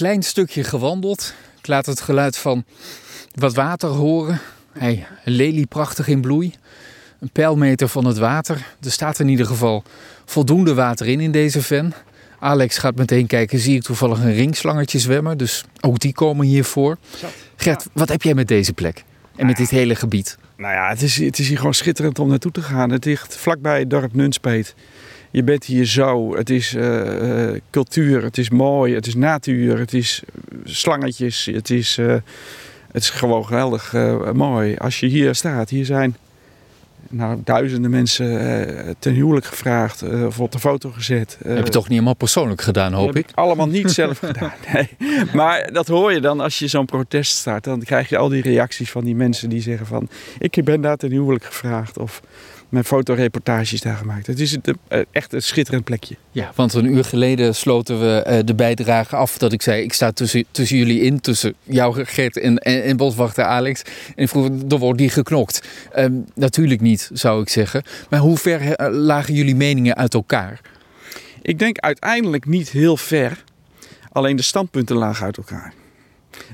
klein stukje gewandeld. Ik laat het geluid van wat water horen. Hey, een lelie prachtig in bloei. Een pijlmeter van het water. Er staat in ieder geval voldoende water in in deze ven. Alex gaat meteen kijken, zie ik toevallig een ringslangetje zwemmen. Dus ook die komen hier voor. Gert, wat heb jij met deze plek? En met dit hele gebied? Nou ja, het is, het is hier gewoon schitterend om naartoe te gaan. Het ligt vlakbij het dorp Nunspeet. Je bent hier zo. Het is uh, cultuur, het is mooi, het is natuur, het is slangetjes. Het is, uh, het is gewoon geweldig mooi. Als je hier staat, hier zijn nou, duizenden mensen ten huwelijk gevraagd of op de foto gezet. Heb je toch niet helemaal persoonlijk gedaan, hoop ik? Allemaal niet zelf gedaan, nee. Maar dat hoor je dan als je zo'n protest start. Dan krijg je al die reacties van die mensen die zeggen van... ik ben daar ten huwelijk gevraagd of mijn fotoreportages daar gemaakt. Het is eh, echt een schitterend plekje. Ja, want een uur geleden sloten we eh, de bijdrage af dat ik zei... ik sta tussen, tussen jullie in, tussen jou, Gert en, en, en boswachter Alex. En ik vroeg, er wordt die geknokt. Um, natuurlijk niet, zou ik zeggen. Maar hoe ver eh, lagen jullie meningen uit elkaar? Ik denk uiteindelijk niet heel ver. Alleen de standpunten lagen uit elkaar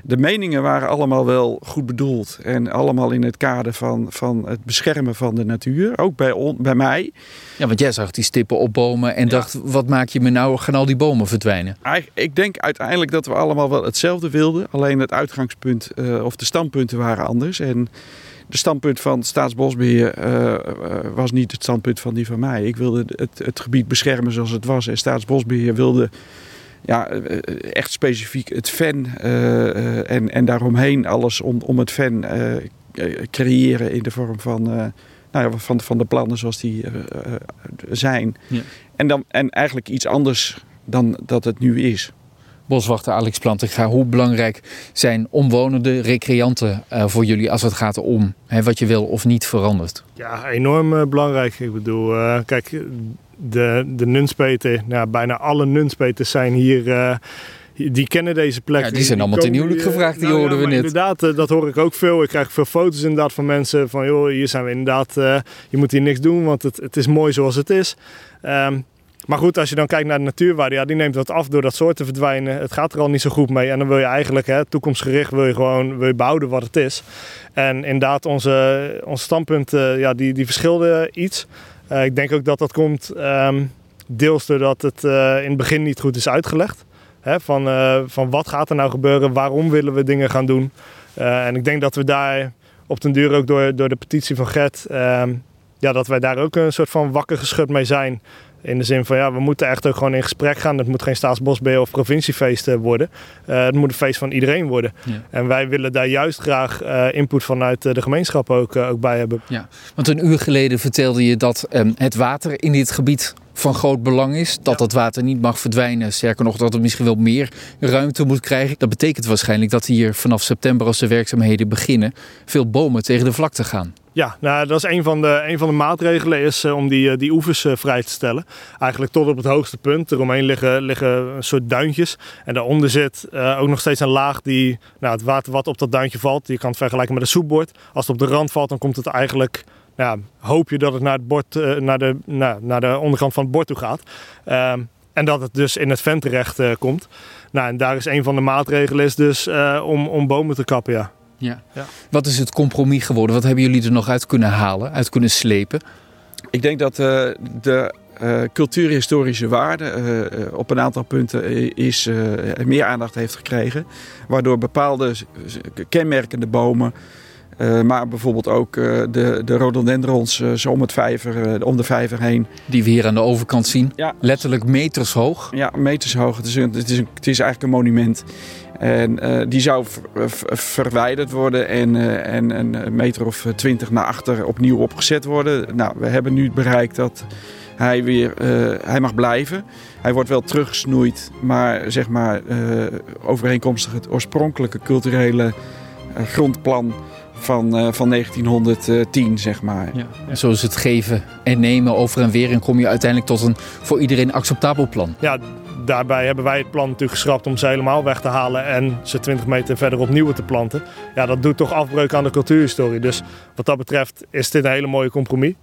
de meningen waren allemaal wel goed bedoeld. En allemaal in het kader van, van het beschermen van de natuur. Ook bij, bij mij. Ja, want jij zag die stippen op bomen en dacht: wat maak je me nou? Gaan al die bomen verdwijnen? Ik denk uiteindelijk dat we allemaal wel hetzelfde wilden. Alleen het uitgangspunt uh, of de standpunten waren anders. En de standpunt van Staatsbosbeheer uh, was niet het standpunt van die van mij. Ik wilde het, het gebied beschermen zoals het was. En Staatsbosbeheer wilde ja, eh, echt specifiek het ven uh, en, en daaromheen alles om, om het ven creëren in de vorm van, nou ja, van, van de plannen zoals die zijn. Ja. En, dan, en eigenlijk iets anders dan dat het nu is. Boswachter Alex Plantinga, hoe belangrijk zijn omwonenden, recreanten uh, voor jullie als het gaat om hè, wat je wil of niet verandert? Ja, enorm uh, belangrijk. Ik bedoel, uh, kijk, de, de nunspeten, nou, bijna alle nunspeters zijn hier uh, die kennen deze plek. Ja, die zijn allemaal ten huwelijk gevraagd, die nou, hoorden ja, we net. Inderdaad, uh, dat hoor ik ook veel. Ik krijg veel foto's inderdaad van mensen van... joh, hier zijn we inderdaad, uh, je moet hier niks doen, want het, het is mooi zoals het is. Um, maar goed, als je dan kijkt naar de natuurwaarde, ja, die neemt wat af doordat soorten verdwijnen. Het gaat er al niet zo goed mee. En dan wil je eigenlijk, hè, toekomstgericht, wil je gewoon wil je behouden wat het is. En inderdaad, onze, onze standpunten, ja, die, die verschilden iets. Uh, ik denk ook dat dat komt um, deels doordat het uh, in het begin niet goed is uitgelegd. Hè, van, uh, van wat gaat er nou gebeuren, waarom willen we dingen gaan doen. en ik denk dat we daar op den duur ook door, door de petitie van Gert... Ja, dat wij daar ook een soort van wakker geschud mee zijn. In de zin van ja, we moeten echt ook gewoon in gesprek gaan. Het moet geen staatsbosbeheer of provinciefeest worden. Uh, het moet een feest van iedereen worden. Ja. En wij willen daar juist graag uh, input vanuit de gemeenschap ook, uh, ook bij hebben. Ja, want een uur geleden vertelde je dat um, het water in dit gebied van groot belang is. Dat ja. dat water niet mag verdwijnen. Sterker nog, dat het misschien wel meer ruimte moet krijgen. Dat betekent waarschijnlijk dat hier vanaf september, als de werkzaamheden beginnen, veel bomen tegen de vlakte gaan. Ja, nou, dat is een van de, van de maatregelen is uh, om die, die oevers uh, vrij te stellen. Eigenlijk tot op het hoogste punt. Eromheen liggen, liggen een soort duintjes. En daaronder zit ook nog steeds een laag die, nou, het water wat op dat duintje valt, je kan het vergelijken met een soepbord. Als het op de rand valt, dan komt het eigenlijk ja, hoop je dat het naar, het bord, naar, de, nou, naar de onderkant van het bord toe gaat. Uh, en dat het dus in het vent terecht komt. Nou, en daar is een van de maatregelen is dus om, om bomen te kappen, ja. Ja. Ja. Wat is het compromis geworden? Wat hebben jullie er nog uit kunnen halen, uit kunnen slepen? Ik denk dat de uh, cultuurhistorische waarde uh, op een aantal punten is, meer aandacht heeft gekregen. Waardoor bepaalde kenmerkende bomen uh, maar bijvoorbeeld ook uh, de, de rhododendrons uh, zo om, het vijver, om de vijver heen. Die we hier aan de overkant zien. Ja. Letterlijk meters hoog. Ja, meters hoog. Het is, een, het is, een, het is eigenlijk een monument. En die zou verwijderd worden en, en een meter of twintig naar achter opnieuw opgezet worden. Nou, we hebben nu bereikt dat hij weer hij mag blijven. Hij wordt wel teruggesnoeid, maar zeg maar overeenkomstig het oorspronkelijke culturele grondplan van, uh, van 1910, zeg maar. Ja. Zo is het geven en nemen over en weer. En kom je uiteindelijk tot een voor iedereen acceptabel plan. Ja, daarbij hebben wij het plan natuurlijk geschrapt om ze helemaal weg te halen en ze 20 meter verder opnieuw te planten. Ja, dat doet toch afbreuk aan de cultuurhistorie. Dus wat dat betreft is dit een hele mooie compromis.